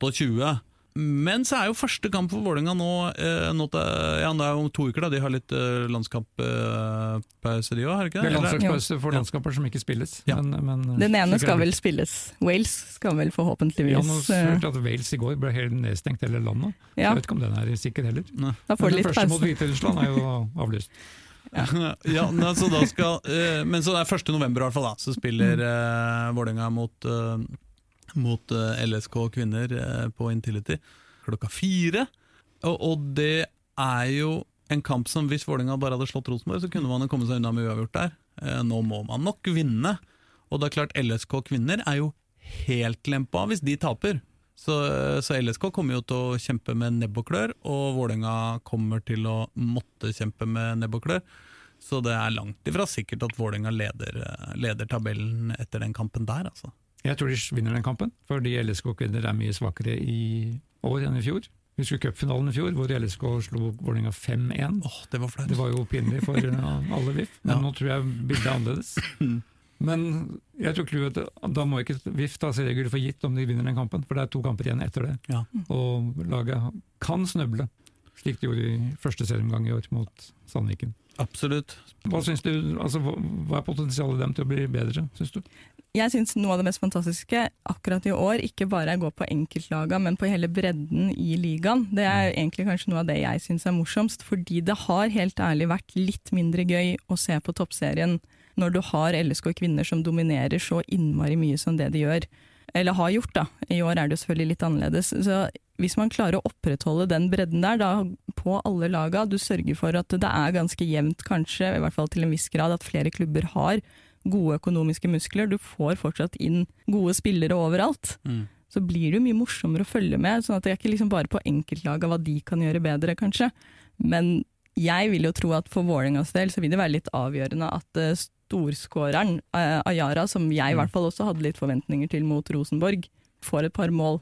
28. Men så er jo første kamp for Vålerenga nå, eh, nå til, ja, det er om to uker, da. De har litt eh, landskamppause, de òg, har de ikke Det er Eller- landslagspause for landskaper som ikke spilles. Ja. Men, men, Den ene er skal vel spilles. Wales skal vel Ja, nå forhåpentligvis hørte at Wales i går ble helt nedstengt hele landet. Så Ja, Jeg vet ikke om den er sikker heller. da får Men de den første mot. Hviterussland er jo avlyst. ja, [LAUGHS] ja, så da skal, eh, men så det er 1. november i hvert fall, da, så spiller eh, Vålerenga mot, eh, mot eh, LSK kvinner eh, på Intility klokka fire. Og, og det er jo en kamp som hvis Vålerenga bare hadde slått Rosenborg, så kunne man jo komme seg unna med uavgjort der. Eh, nå må man nok vinne. Og det er klart LSK kvinner er jo helt lempa hvis de taper. Så, så LSK kommer jo til å kjempe med nebb og klør, og Vålerenga kommer til å måtte kjempe med nebb og klør. Så det er langt ifra sikkert at Vålerenga leder, leder tabellen etter den kampen der, altså. Jeg tror de vinner den kampen, fordi LSK-kvinner er mye svakere i år enn i fjor. Husker cupfinalen i fjor, hvor LSK slo Vålerenga 5-1. Oh, det var. Det var jo pinlig for uh, alle VIF, men Ja. nå tror jeg bildet er annerledes. [CLEARS THROAT] Men jeg tror clouet da må ikke VIF ta seriegull for gitt om de vinner den kampen, for det er to kamper igjen etter det. Ja. Og laget kan snøble, slik de gjorde i første serieomgang i år mot Sandviken. Absolutt. Hva, du, altså, hva er potensialet dem til å bli bedre, syns du? Jeg syns noe av det mest fantastiske akkurat i år ikke bare er å gå på enkeltlaga, men på hele bredden i ligaen. Det er egentlig kanskje noe av det jeg syns er morsomst, fordi det har helt ærlig vært litt mindre gøy å se på toppserien når du har LSK kvinner som dominerer så innmari mye som det de gjør, eller har gjort da, i år er det jo selvfølgelig litt annerledes. Så hvis man klarer å opprettholde den bredden der da, på alle laga, du sørger for at det er ganske jevnt kanskje, i hvert fall til en viss grad, at flere klubber har gode økonomiske muskler, du får fortsatt inn gode spillere overalt. Mm. Så blir det jo mye morsommere å følge med, sånn at det er ikke liksom bare på enkeltlaga hva de kan gjøre bedre, kanskje. Men jeg vil jo tro at for Vålerengas del så vil det være litt avgjørende at uh, storskåreren uh, Ayara, som jeg i hvert fall også hadde litt forventninger til mot Rosenborg, får et par mål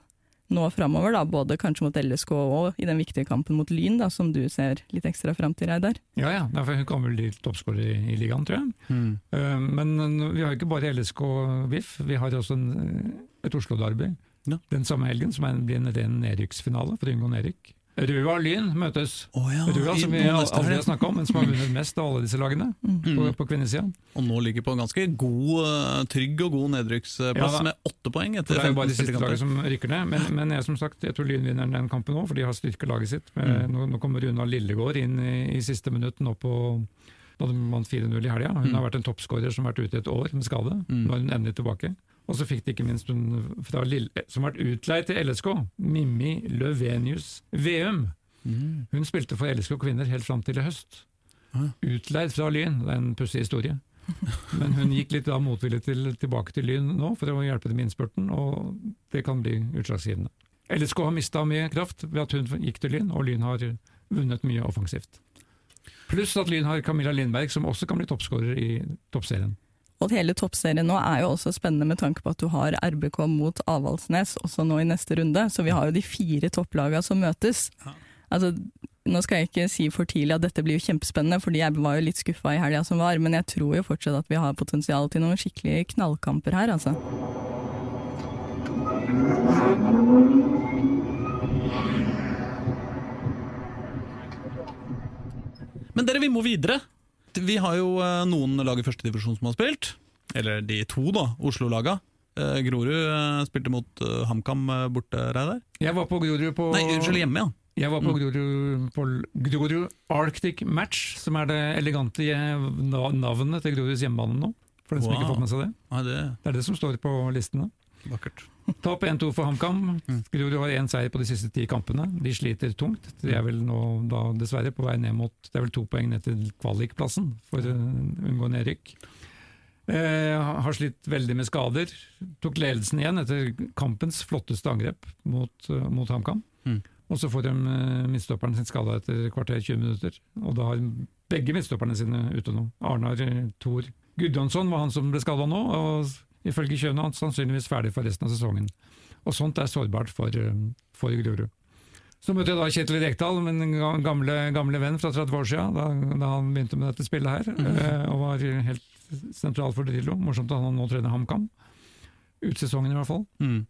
nå framover, da, både kanskje mot LSK og i den viktige kampen mot Lyn, da, som du ser litt ekstra fram til, Reidar. Ja ja, derfor hun kan vel bli toppskårer i, i ligaen, tror jeg. Mm. Uh, men uh, vi har jo ikke bare LSK VIF, vi har også en, et Oslo-derby Ja. den samme helgen, som blir en ren nedrykksfinale for å unngå nedrykk. Røa og Lyn møtes. Oh, ja, Røa, som vi aldri har snakka om, men som har vunnet mest av alle disse lagene på, på kvinnesida. Og nå ligger på en ganske god, eh, trygg og god nedrykksplass Ja med åtte poeng etter Det er jo bare de siste lagene som rykker ned. Men, men jeg, som sagt, jeg tror Lyn vinner den kampen òg, for de har styrka laget sitt. Men Mm. nå, nå kommer Runa Lillegård inn i, i siste minutt nå på da de vant 4-0 i helga. Hun Mm. har vært en toppskårer som har vært ute et år med skade. Mm. Nå er hun endelig tilbake. Og så fikk de ikke minst hun fra Lille, som ble utleid til LSK, Mimmi Løvenius Veum. Mm. Hun spilte for LSK kvinner helt fram til i høst. Hæ? Utleid fra Lyn, det er en pussig historie. Men hun gikk litt da motvillig til, tilbake til Lyn nå for å hjelpe dem i innspurten, og det kan bli utslagsgivende. LSK har mista mye kraft ved at hun gikk til Lyn, og Lyn har vunnet mye offensivt. Pluss at Lyn har Camilla Lindberg, som også kan bli toppskårer i toppserien. Og hele toppserien nå er jo også spennende med tanke på at du har RBK mot Avaldsnes også nå i neste runde, så vi har jo de fire topplagene som møtes. Ja. Altså, nå skal jeg ikke si for tidlig at dette blir jo kjempespennende, fordi jeg var jo litt skuffa i helga som var, men jeg tror jo fortsatt at vi har potensial til noen skikkelig knallkamper her, altså. Men dere, vi må videre. Vi har jo eh, noen lag i førstedivisjon som har spilt. Eller de to, da. Oslo-laga. Eh, Grorud eh, spilte mot HamKam borte, Reidar. Jeg var på Grorud på Nei, unnskyld, hjemme, ja. Jeg var på Grorud, på Grorud Arctic Match, som er det elegante navnet til Groruds hjemmebane nå. For den som ikke har fått med seg det. Nei, det Det er det som står på listene. er vakkert. [LAUGHS] Tap 1-2 for HamKam. Grorud har én seier på de siste ti kampene. De sliter tungt. De er vel nå da dessverre på vei ned mot Det er vel to poeng ned til kvalikplassen for å unngå nedrykk. Eh, har slitt veldig med skader. Tok ledelsen igjen etter kampens flotteste angrep mot, uh, mot HamKam. Mm. Og så får de uh, midtstopperen sin skada etter kvarter 20 minutter. Og da har begge midtstopperne sine ute nå. Arnar eh, Thor Gudjonsson var han som ble skada nå, og ifølge hans sannsynligvis ferdig for resten av sesongen. Og sånt er sårbart for, eh, for Grorud. Så møtte jeg da Kjetil Rekdal, min ga- gamle, gamle venn fra 30 år siden, da, da han begynte med dette spillet her, eh, og var helt sentral for Drillo. Morsomt at han nå trener HamKam. Ut sesongen i hvert fall. Mm.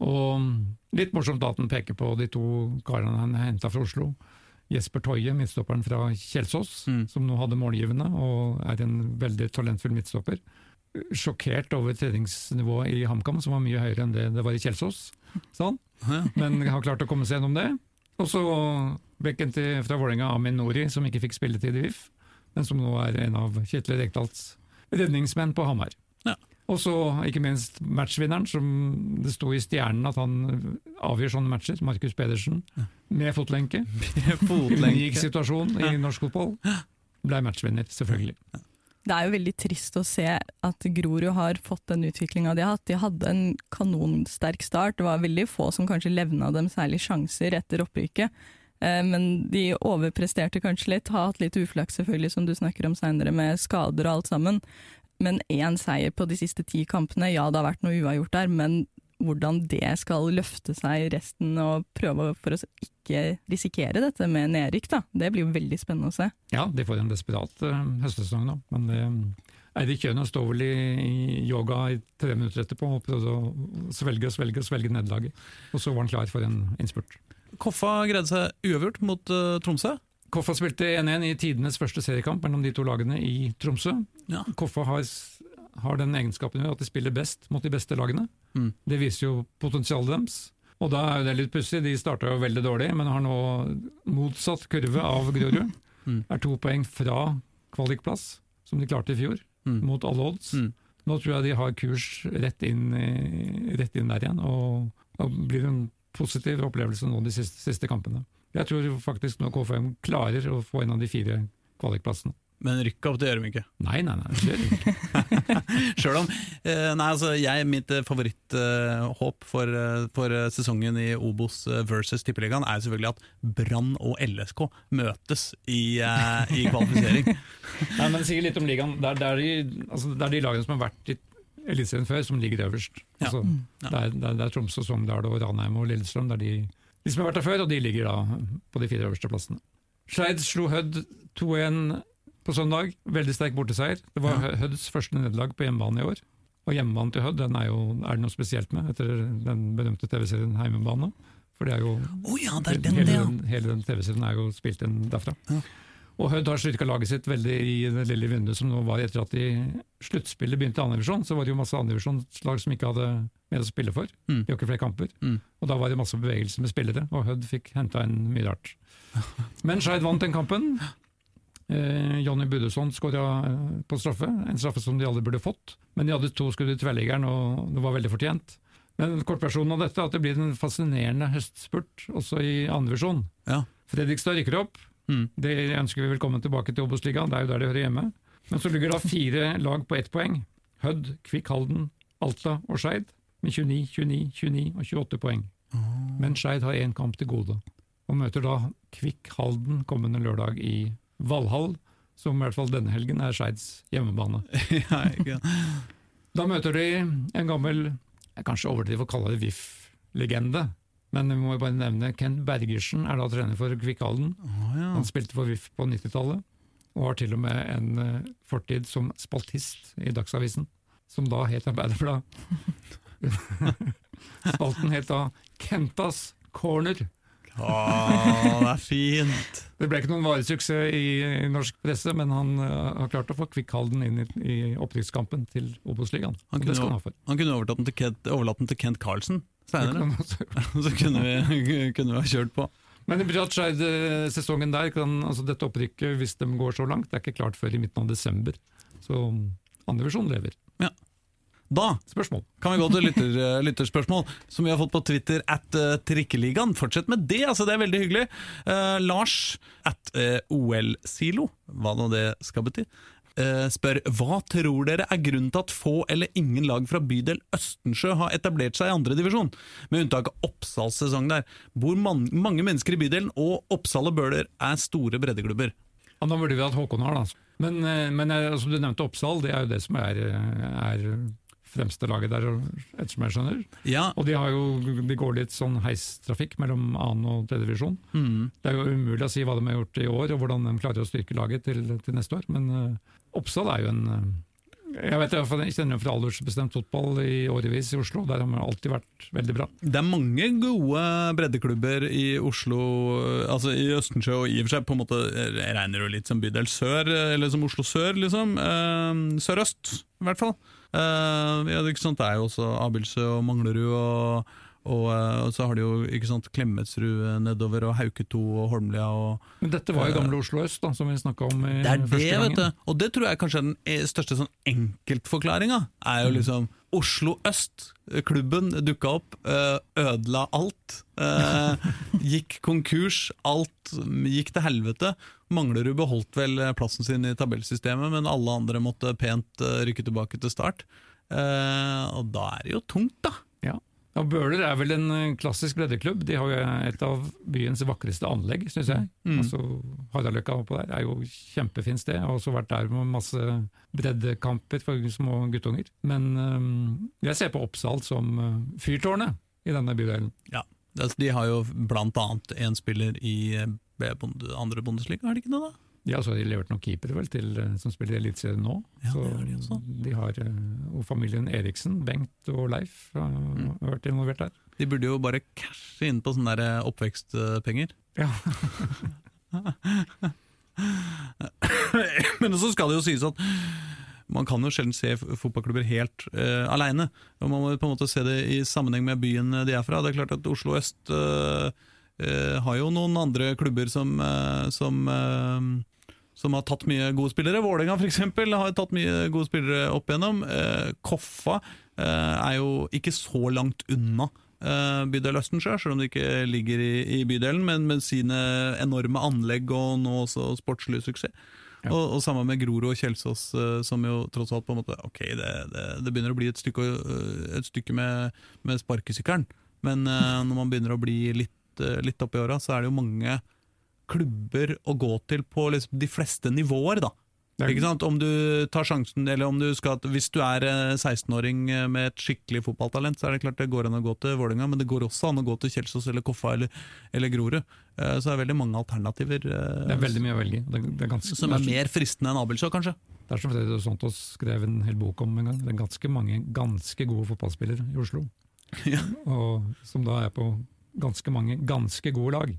Og litt morsomt at han peker på de to karene han henta fra Oslo. Jesper Toje, midtstopperen fra Kjelsås, Mm. som nå hadde målgivende og er en veldig talentfull midtstopper. Sjokkert over treningsnivået i HamKam, som var mye høyere enn det det var i Kjelsås. Sånn. Men har klart å komme seg gjennom det. Og så bekken til, fra Vålerenga, Amin Nori, som ikke fikk spilletid i VIF, men som nå er en av Kjetil Rekdals redningsmenn på Hamar. Ja. Og så ikke minst matchvinneren, som det sto i stjernen at han avgjør sånne matcher, Markus Pedersen, med fotlenke. Unik situasjon i norsk fotball. Ble matchvinner, selvfølgelig. Det er jo veldig trist å se at Grorud har fått den utviklinga de har hatt. De hadde en kanonsterk start, det var veldig få som kanskje levna dem særlig sjanser etter opprykket. Eh, Men de overpresterte kanskje litt, har hatt litt uflaks selvfølgelig, som du snakker om seinere, med skader og alt sammen. Men én seier på de siste ti kampene, ja det har vært noe uavgjort der, men hvordan det skal løfte seg resten og prøve for å ikke risikere dette med nedrykk, da. Det blir jo veldig spennende å se. Ja, de får en desperat uh, høstsesong nå, men det Eirik Kjønaas står vel i, yoga i tre minutter etterpå og prøvde å svelge og svelge og svelge nederlaget. Og så var han klar for en innspurt. Koffa greide seg uavgjort mot uh, Tromsø. Koffa spilte 1-1 i tidenes første seriekamp mellom de to lagene i Tromsø. Ja. Koffa har, har den egenskapen at de spiller best mot de beste lagene. Mm. Det viser jo potensialet deres. Og da er jo det litt pussig, de starta jo veldig dårlig, men har nå motsatt kurve av Grorud. [LAUGHS] Mm. Er to poeng fra kvalikplass, som de klarte i fjor. Mm. mot alle odds. Mm. Nå tror jeg de har kurs rett inn, rett inn der igjen, og det blir en positiv opplevelse nå de siste, siste kampene. Jeg tror faktisk nå KFM klarer å få en av de fire kvalikplassene. Men rykk opp, det gjør de ikke. Nei, nei, nei. det gjør de ikke. [LAUGHS] [LAUGHS] Sjøl om eh, Nei, altså, jeg, mitt eh, favoritthåp for, eh, for eh, sesongen i Obos versus Tippeligaen er selvfølgelig at Brann og LSK møtes i, i kvalifisering. [LAUGHS] Nei, men sier litt om ligaen. Det er, det er, de, altså, det er de lagene som har vært i Eliteserien før, som ligger øverst. Altså, Ja. det, er, det, er, det er Tromsø, Sogndal, og Ranheim og Lillestrøm. Det er de, de som har vært der før, og de ligger da på de fire øverste plassene. Skeid slo Hødd 2-1 på søndag. Veldig sterk borteseier. Det var Ja. Hødds første nederlag på hjemmebane i år. Og hjemmebanen til Hødd den er, jo, er det noe spesielt med, etter den berømte TV-serien Heimebane. For det er jo oh, ja, det er den, hele, den, hele den TV-serien er jo spilt inn derfra. Ja. Og Hødd har styrka laget sitt veldig i det lille vinduet som nå var etter at de sluttspillet begynte i andredivisjon. Så var det jo masse andredivisjonslag som ikke hadde mer å spille for. Mm. De har ikke flere kamper. Mm. Og da var det masse bevegelse med spillere, og Hødd fikk henta inn mye rart. Men Skeid vant den kampen. Eh, Jonny Budesson skåra eh, på straffe, en straffe som de aldri burde fått. Men de hadde to skudd i tverrliggeren, og det var veldig fortjent. Men kortversjonen av dette er at det blir en fascinerende høstspurt også i andrevisjon. Ja. Fredrikstad rykker opp. Mm. Det ønsker vi velkommen tilbake til Obos-ligaen, det er jo der de hører hjemme. Men så ligger da fire lag på ett poeng. Hødd, Kvikk Halden, Alta og Skeid med 29, 29, 29 og 28 poeng. Men Skeid har én kamp til gode, og møter da Kvikk Halden kommende lørdag i Valhall, som i hvert fall denne helgen er Skeids hjemmebane. [LAUGHS] ja, ikke. Da møter de en gammel, jeg kanskje overdriver å kalle det VIF-legende, men vi må bare nevne Kent Bergersen er da trener for Kvikk Oh, ja. Han spilte for VIF på 90-tallet, og har til og med en eh, fortid som spaltist i Dagsavisen, som da het Arbeiderbladet. [LAUGHS] [LAUGHS] Spalten het da Kentas Corner. Å, det er fint! Det ble ikke noen varesuksess i, i norsk presse, men han uh, har klart å få Kvikkhalden inn i, i opprykkskampen til Obos-ligaen. Han kunne, han ha han kunne overlatt den til Kent, den til Kent Carlsen seinere, så kunne vi, [LAUGHS] kunne vi ha kjørt på. det betyr at Skeid-sesongen der, kan, altså dette opprykket, hvis de går så langt, det er ikke klart før i midten av desember. Så andrevisjon lever. Da Spørsmål? kan vi gå til lytter, [LAUGHS] eh, lytterspørsmål, som vi har fått på Twitter at uh, Trikkeligaen. Fortsett med det, altså det er veldig hyggelig. Uh, Lars at uh, OL-silo, hva nå det skal bety, spør hva tror dere er grunnen til at få eller ingen lag fra bydel Østensjø har etablert seg i andredivisjon, med unntak av Oppsals sesong der, hvor man, mange mennesker i bydelen og Oppsal og Bøler er store breddeklubber. Ja, Da burde vi hatt Håkon her, da. Men, men altså, du nevnte Oppsal, det er jo det som er, er fremste laget der, ettersom jeg skjønner. Ja, Og de, har jo, de går litt sånn heistrafikk mellom annen og tredje divisjon. mm, Det er jo umulig å si hva de har gjort i år, og hvordan de klarer å styrke laget til, til neste år. Men uh, Oppsal er jo en uh, Jeg vet jeg kjenner jo fra aldersbestemt fotball i årevis i Oslo. Der har man alltid vært veldig bra. Det er mange gode breddeklubber i Oslo, altså i Østensjø og i og for seg på en måte jeg regner jo litt som bydel sør, eller som Oslo sør, liksom. Eh, Sørøst, i hvert fall. Eh, ja, det er jo også Abildsø og Manglerud, og, og, eh, og så har de jo ikke sant, Klemetsrud nedover, og Hauketo og Holmlia. og Men dette var jo gamle Oslo øst, da, som vi snakka om i det er det, første gangen. vet du. Og det tror jeg kanskje er den største sånn enkeltforklaringa. Er jo liksom Oslo øst. Klubben dukka opp, ødela alt. [LAUGHS] gikk konkurs, alt gikk til helvete. Manglerud beholdt vel plassen sin i tabellsystemet, men alle andre måtte pent rykke tilbake til start. Eh, og da er det jo tungt, da. Ja. Bøhler er vel en eh, klassisk breddeklubb. De har jo et av byens vakreste anlegg, syns jeg. Mm. Altså, Haraldløkka oppå der er jo kjempefint sted. Jeg har også vært der med masse breddekamper for små guttunger. Men um, jeg ser på Oppsal som øh, fyrtårnet i denne bydelen. Ja, altså, De har jo blant annet en spiller i eh, andre Bundesliga, har de ikke det? da? De har de levert noen keepere vel, til, øh, som spiller i Eliteserien nå. Ja, Så det de også. de har, øh, og familien Eriksen, Bengt og Leif, har Mm. vært involvert der. De burde jo bare cashe inn på sånne der eh, oppvekstpenger. Ja. [LAUGHS] Men så skal det jo sies at man kan jo sjelden se fotballklubber helt uh, aleine. Man må på en måte se det i sammenheng med byen de er fra. Det er klart at Oslo øst uh, uh, har jo noen andre klubber som, uh, som, eh, som har tatt mye gode spillere. Vålerenga f.eks. har tatt mye gode spillere opp igjennom. Eh, Koffa eh, er jo ikke så langt unna eh, bydel Østensjø, selv om det ikke ligger i, bydelen, men med sine enorme anlegg og nå også sportslig suksess. Ja. Og, og sammen med Grorud og Kjelsås, som jo tross alt på en måte Ok, det, det, det begynner å bli et stykke, et stykke med, med sparkesykkelen, men når man begynner å bli litt, litt oppi åra, så er det jo mange klubber å gå til på liksom de fleste nivåer, da. Ikke sant? Om du tar sjansen, eller om du skal Hvis du er eh, 16-åring eh, med et skikkelig fotballtalent, så er det klart det går an å gå til Vålerenga, men det går også an å gå til Kjelsås eller Koffa eller, eller Grorud. Eh, Så det er veldig mange alternativer eh, Det er veldig mye å velge. Det, det, er ganske, som er mer fristende enn Abelsjå, kanskje. det er som Fredrik Santos skrev en hel bok om en gang. Det er ganske mange ganske gode fotballspillere i Oslo. [LAUGHS] Ja. Og som da er på ganske mange ganske gode lag.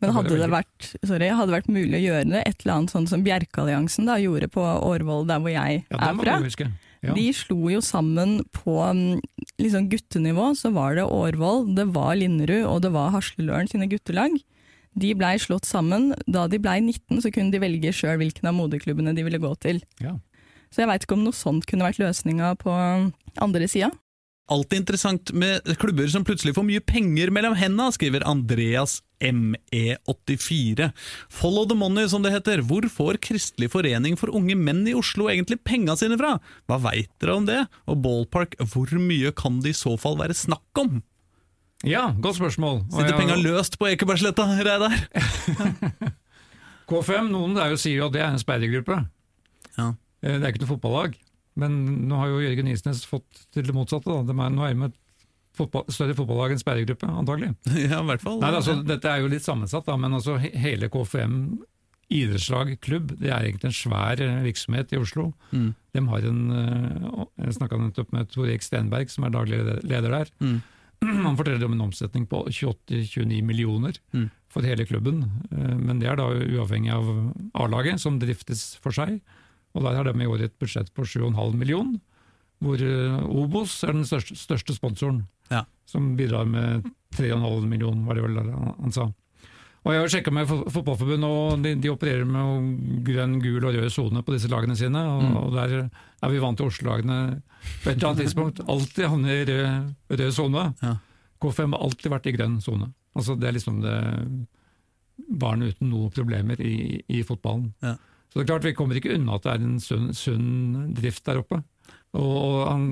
Men hadde det, vært, sorry, hadde det vært mulig å gjøre det et eller annet sånn som Bjerkealliansen da gjorde på Årvoll, der hvor jeg Ja, er fra? Ja. De slo jo sammen på mm, liksom guttenivå, så var det Årvoll, det var Linderud og det var Hasleløren sine guttelag. De blei slått sammen. Da de blei 19, så kunne de velge sjøl hvilken av moderklubbene de ville gå til. Ja. Så jeg veit ikke om noe sånt kunne vært løsninga på andre sida. Alltid interessant med klubber som plutselig får mye penger mellom henda, skriver Andreas ME84. Follow the money, som det heter. Hvor får Kristelig forening for unge menn i Oslo egentlig penga sine fra? Hva veit dere om det? Og ballpark, hvor mye kan det i så fall være snakk om? ja, godt spørsmål. Og Sitter jeg- penga løst på Ekebergsletta, Reidar? [LAUGHS] K5, noen der jo sier jo at det er en speidergruppe. Ja. Eh, Det er ikke noe fotballag. Men nå har jo Jørgen Isnes fått til det motsatte. Da. De er, nå er de med et fotball, større fotballag enn sperregruppe, antagelig. [LAUGHS] ja, i hvert fall. Nei, altså, Dette er jo litt sammensatt, da, men altså, hele KFM idrettslag, klubb, det er egentlig en svær eh, virksomhet i Oslo. Mm. De har en, eh, Jeg snakka nettopp med Tor Erik Stenberg, som er daglig leder der. Mm. [CLEARS THROAT] Han forteller om en omsetning på 28-29 millioner Mm. for hele klubben. Eh, Men det er da uavhengig av A-laget, som driftes for seg. Og der har de i år et budsjett på 7,5 million, hvor Obos er den største, største sponsoren. Som bidrar med 3,5 millioner, var det vel han, sa. Og Jeg har sjekka med Fot- Fotballforbundet, og de, de opererer med grønn, gul og rød sone på disse lagene sine. Og, Mm. og Der er vi vant til Oslo-lagene på et eller annet tidspunkt alltid havner i rød, rød sone. Ja. K5 har alltid vært i grønn sone. Altså, det er liksom det barn uten noen problemer i, i fotballen. Ja. Så det er klart Vi kommer ikke unna at det er en sunn, sunn drift der oppe. Og, han,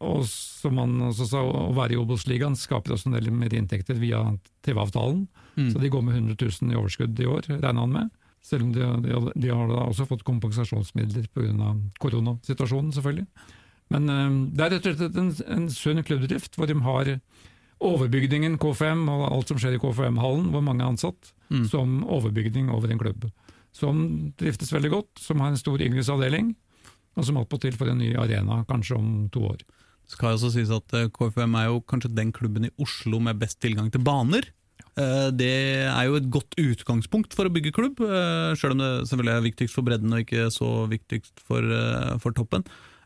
og som han også sa, å være i Obos-ligaen skaper også en del mer inntekter via TV-avtalen. Mm. Så de går med 100 000 i overskudd i år, regner han med. Selv om de, de, de har da også fått kompensasjonsmidler pga. koronasituasjonen, selvfølgelig. Men eh, det er rett og slett en, en sunn klubbdrift, hvor de har overbygningen K5 og alt som skjer i K5-hallen, hvor mange er ansatt, Mm. som overbygning over en klubb. Som driftes veldig godt, som har en stor yngresavdeling, og som attpåtil får en ny arena kanskje om to år. skal jeg også sies at eh, KFM er jo kanskje den klubben i Oslo med best tilgang til baner. Eh, Det er jo et godt utgangspunkt for å bygge klubb, sjøl selv om det selvfølgelig er viktigst for bredden og ikke så viktigst for, eh, for toppen.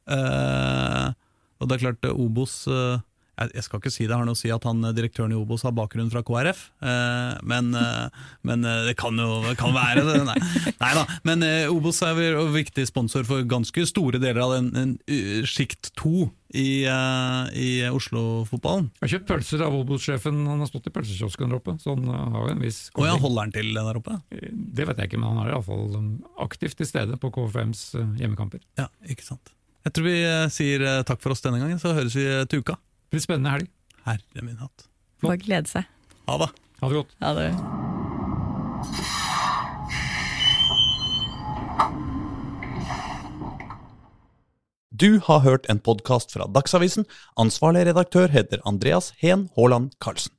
Eh, Og det er klart, eh, Obos eh, jeg jeg skal ikke si det har noe å si at han eh, direktøren i Obos har bakgrunn fra KrF, eh, men, eh, men det kan jo kan være det. Nei, nei da. Men Obos er en viktig sponsor for ganske store deler av den, den uh, sjikt to i, eh, i Oslo-fotballen. Jeg har kjøpt pølser av Obos-sjefen, han har stått i pølsekiosken der oppe, så han har en viss Og ja, holder han til der oppe? Det vet jeg ikke, men han er iallfall aktivt til stede på K5s eh, hjemmekamper. Ja, ikke sant. Jeg tror vi sier takk for oss denne gangen, så høres vi til uka. Det blir spennende helg. Herre min hatt. Bare glede seg. Ha det! Ha det godt. Ha det Du har hørt en podkast fra Dagsavisen. Ansvarlig redaktør heter Andreas Heen Haaland Karlsen.